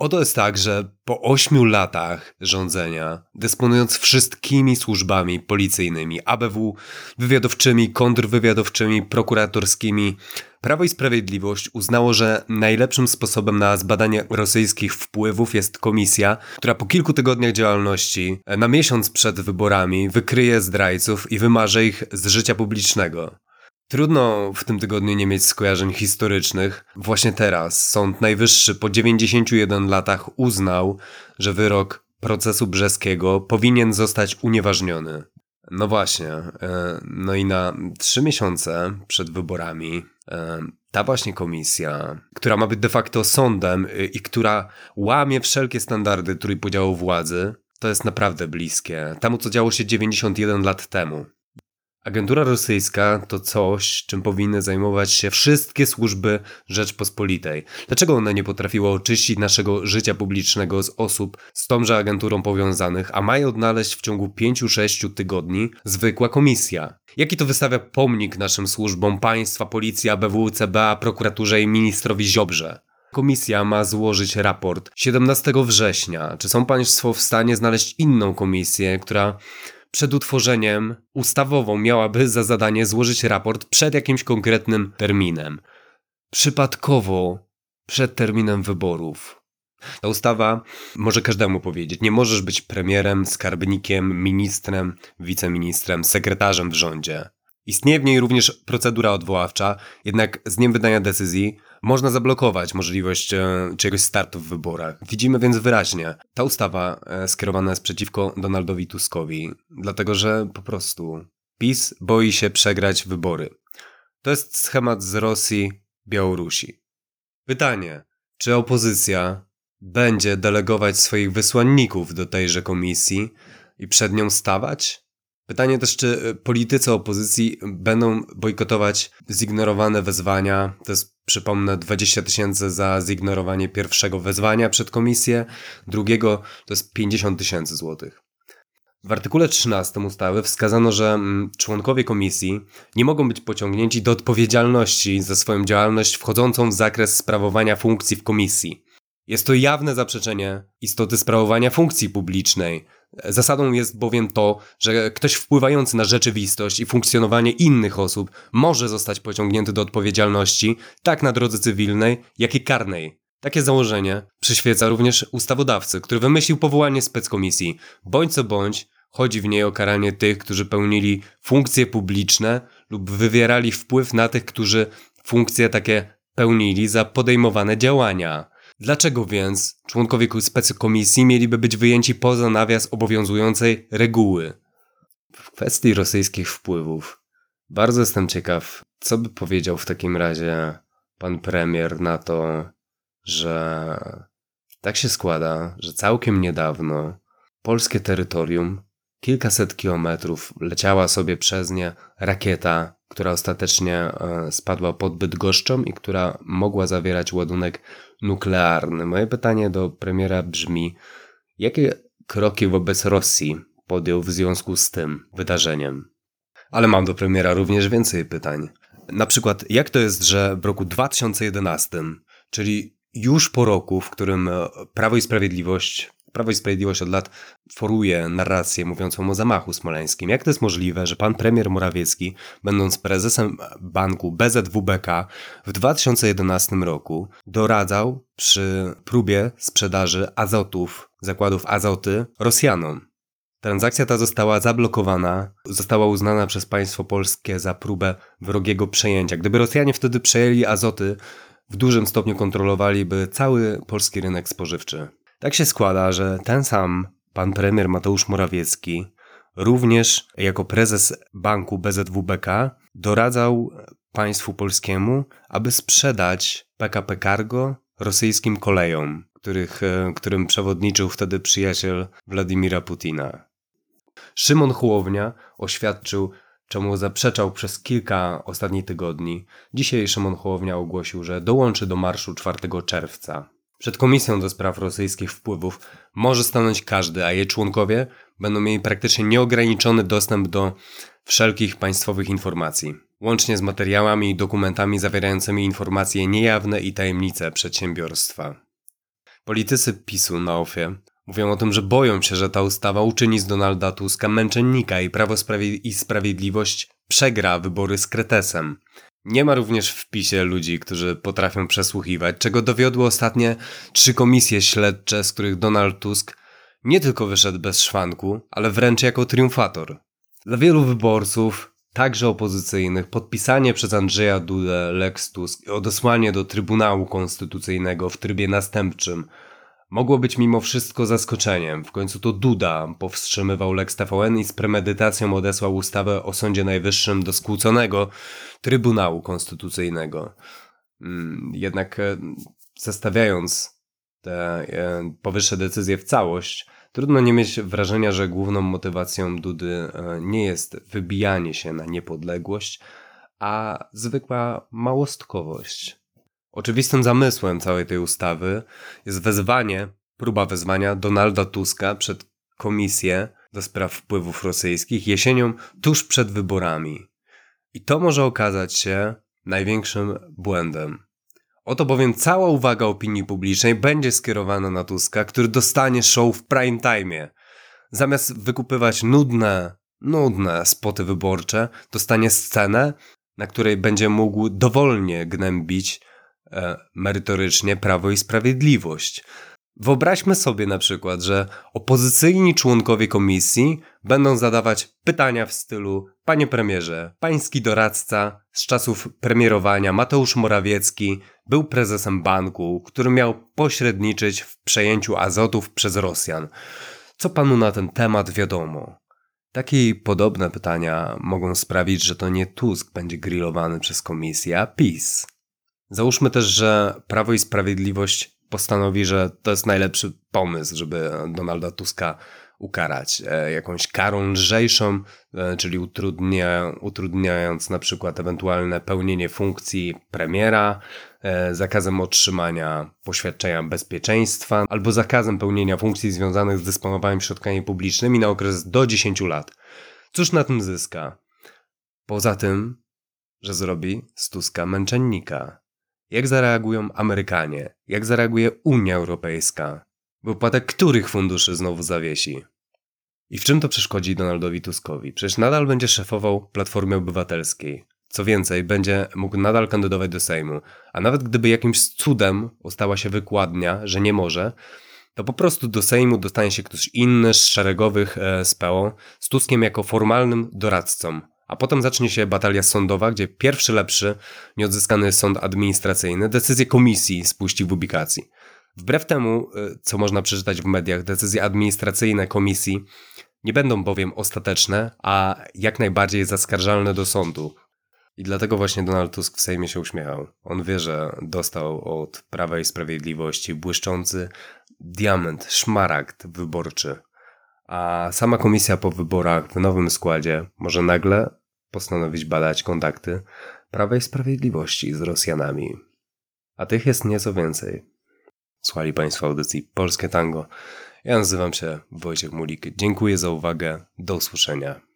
Oto jest tak, że po ośmiu latach rządzenia, dysponując wszystkimi służbami policyjnymi, ABW, wywiadowczymi, kontrwywiadowczymi, prokuratorskimi, Prawo i Sprawiedliwość uznało, że najlepszym sposobem na zbadanie rosyjskich wpływów jest komisja, która po kilku tygodniach działalności, na miesiąc przed wyborami, wykryje zdrajców i wymarze ich z życia publicznego. Trudno w tym tygodniu nie mieć skojarzeń historycznych. Właśnie teraz Sąd Najwyższy po 91 latach uznał, że wyrok procesu brzeskiego powinien zostać unieważniony. No właśnie, e, no i na trzy miesiące przed wyborami e, ta właśnie komisja, która ma być de facto sądem e, i która łamie wszelkie standardy trójpodziału władzy, to jest naprawdę bliskie temu, co działo się 91 lat temu. Agentura rosyjska to coś, czym powinny zajmować się wszystkie służby Rzeczpospolitej. Dlaczego one nie potrafiły oczyścić naszego życia publicznego z osób z tąże agenturą powiązanych, a mają odnaleźć w ciągu 5-6 tygodni zwykła komisja? Jaki to wystawia pomnik naszym służbom państwa, policja, BW, CBA, prokuraturze i ministrowi Ziobrze? Komisja ma złożyć raport 17 września. Czy są Państwo w stanie znaleźć inną komisję, która przed utworzeniem ustawową miałaby za zadanie złożyć raport przed jakimś konkretnym terminem. Przypadkowo przed terminem wyborów. Ta ustawa może każdemu powiedzieć: nie możesz być premierem, skarbnikiem, ministrem, wiceministrem, sekretarzem w rządzie. Istnieje w niej również procedura odwoławcza, jednak z dniem wydania decyzji można zablokować możliwość e, czegoś startu w wyborach. Widzimy więc wyraźnie, ta ustawa e, skierowana jest przeciwko Donaldowi Tuskowi, dlatego że po prostu PiS boi się przegrać wybory. To jest schemat z Rosji, Białorusi. Pytanie, czy opozycja będzie delegować swoich wysłanników do tejże komisji i przed nią stawać? Pytanie też, czy e, politycy opozycji będą bojkotować zignorowane wezwania. To jest, przypomnę, 20 tysięcy za zignorowanie pierwszego wezwania przed komisję, drugiego to jest 50 tysięcy złotych. W artykule 13 ustawy wskazano, że mm, członkowie komisji nie mogą być pociągnięci do odpowiedzialności za swoją działalność wchodzącą w zakres sprawowania funkcji w komisji. Jest to jawne zaprzeczenie istoty sprawowania funkcji publicznej, Zasadą jest bowiem to, że ktoś wpływający na rzeczywistość i funkcjonowanie innych osób może zostać pociągnięty do odpowiedzialności tak na drodze cywilnej, jak i karnej. Takie założenie przyświeca również ustawodawcy, który wymyślił powołanie speckomisji. Bądź co bądź, chodzi w niej o karanie tych, którzy pełnili funkcje publiczne lub wywierali wpływ na tych, którzy funkcje takie pełnili za podejmowane działania. Dlaczego więc członkowie specykomisji mieliby być wyjęci poza nawias obowiązującej reguły? W kwestii rosyjskich wpływów bardzo jestem ciekaw, co by powiedział w takim razie pan premier na to, że tak się składa, że całkiem niedawno polskie terytorium, kilkaset kilometrów, leciała sobie przez nie rakieta, która ostatecznie e, spadła pod Bydgoszczą i która mogła zawierać ładunek nuklearny. Moje pytanie do premiera brzmi: jakie kroki wobec Rosji podjął w związku z tym wydarzeniem? Ale mam do premiera również więcej pytań. Na przykład, jak to jest, że w roku 2011, czyli już po roku, w którym Prawo i Sprawiedliwość Prawo i Sprawiedliwość od lat foruje narrację mówiącą o zamachu smoleńskim. Jak to jest możliwe, że pan premier Morawiecki, będąc prezesem banku BZWBK w 2011 roku, doradzał przy próbie sprzedaży azotów, zakładów azoty Rosjanom? Transakcja ta została zablokowana, została uznana przez państwo polskie za próbę wrogiego przejęcia. Gdyby Rosjanie wtedy przejęli azoty, w dużym stopniu kontrolowaliby cały polski rynek spożywczy. Tak się składa, że ten sam pan premier Mateusz Morawiecki również jako prezes banku BZWBK doradzał państwu polskiemu, aby sprzedać PKP Cargo rosyjskim kolejom, których, e, którym przewodniczył wtedy przyjaciel Władimira Putina. Szymon Hołownia oświadczył, czemu zaprzeczał przez kilka ostatnich tygodni. Dzisiaj Szymon Hołownia ogłosił, że dołączy do marszu 4 czerwca. Przed Komisją do Spraw Rosyjskich Wpływów może stanąć każdy, a jej członkowie będą mieli praktycznie nieograniczony dostęp do wszelkich państwowych informacji, łącznie z materiałami i dokumentami zawierającymi informacje niejawne i tajemnice przedsiębiorstwa. Politycy PiSu na OFIE mówią o tym, że boją się, że ta ustawa uczyni z Donalda Tuska męczennika i Prawo i Sprawiedliwość przegra wybory z kretesem. Nie ma również w PiSie ludzi, którzy potrafią przesłuchiwać, czego dowiodły ostatnie trzy komisje śledcze, z których Donald Tusk nie tylko wyszedł bez szwanku, ale wręcz jako triumfator. Dla wielu wyborców, także opozycyjnych, podpisanie przez Andrzeja Dudę Lex Tusk i odesłanie do Trybunału Konstytucyjnego w trybie następczym mogło być mimo wszystko zaskoczeniem. W końcu to Duda powstrzymywał Lex TVN i z premedytacją odesłał ustawę o Sądzie Najwyższym do skłóconego Trybunału Konstytucyjnego. Mm, jednak e, zestawiając te e, powyższe decyzje w całość, trudno nie mieć wrażenia, że główną motywacją Dudy e, nie jest wybijanie się na niepodległość, a zwykła małostkowość. Oczywistym zamysłem całej tej ustawy jest wezwanie, próba wezwania Donalda Tuska przed komisję do spraw wpływów rosyjskich jesienią tuż przed wyborami. I to może okazać się największym błędem. Oto bowiem cała uwaga opinii publicznej będzie skierowana na Tuska, który dostanie show w prime time. Zamiast wykupywać nudne, nudne spoty wyborcze, dostanie scenę, na której będzie mógł dowolnie gnębić e, merytorycznie Prawo i Sprawiedliwość. Wyobraźmy sobie na przykład, że opozycyjni członkowie komisji będą zadawać pytania w stylu Panie premierze, pański doradca z czasów premierowania Mateusz Morawiecki był prezesem banku, który miał pośredniczyć w przejęciu azotów przez Rosjan. Co panu na ten temat wiadomo? Takie i podobne pytania mogą sprawić, że to nie Tusk będzie grillowany przez komisję, a PiS. Załóżmy też, że Prawo i Sprawiedliwość postanowi, że to jest najlepszy pomysł, żeby Donalda Tuska ukarać e, jakąś karą lżejszą, e, czyli utrudnia, utrudniając na przykład ewentualne pełnienie funkcji premiera, e, zakazem otrzymania poświadczenia bezpieczeństwa albo zakazem pełnienia funkcji związanych z dysponowaniem środkami publicznymi na okres do 10 lat. Cóż na tym zyska? Poza tym, że zrobi z Tuska męczennika. Jak zareagują Amerykanie? Jak zareaguje Unia Europejska? Wypłatę których funduszy znowu zawiesi? I w czym to przeszkodzi Donaldowi Tuskowi? Przecież nadal będzie szefował Platformie Obywatelskiej. Co więcej, będzie mógł nadal kandydować do Sejmu. A nawet gdyby jakimś cudem ostała się wykładnia, że nie może, to po prostu do Sejmu dostanie się ktoś inny z szeregowych e, z z Tuskiem jako formalnym doradcą. A potem zacznie się batalia sądowa, gdzie pierwszy lepszy, nieodzyskany sąd administracyjny, decyzję komisji spuści w publikacji. Wbrew temu, y, co można przeczytać w mediach, decyzje administracyjne komisji nie będą bowiem ostateczne, a jak najbardziej zaskarżalne do sądu. I dlatego właśnie Donald Tusk w Sejmie się uśmiechał. On wie, że dostał od Prawa i Sprawiedliwości błyszczący diament, szmaragd wyborczy. A sama komisja po wyborach w nowym składzie może nagle postanowić badać kontakty Prawa i Sprawiedliwości z Rosjanami. A tych jest nieco więcej. Słuchali Państwo audycji Polskie Tango. Ja nazywam się Wojciech Mulik. Dziękuję za uwagę. Do usłyszenia.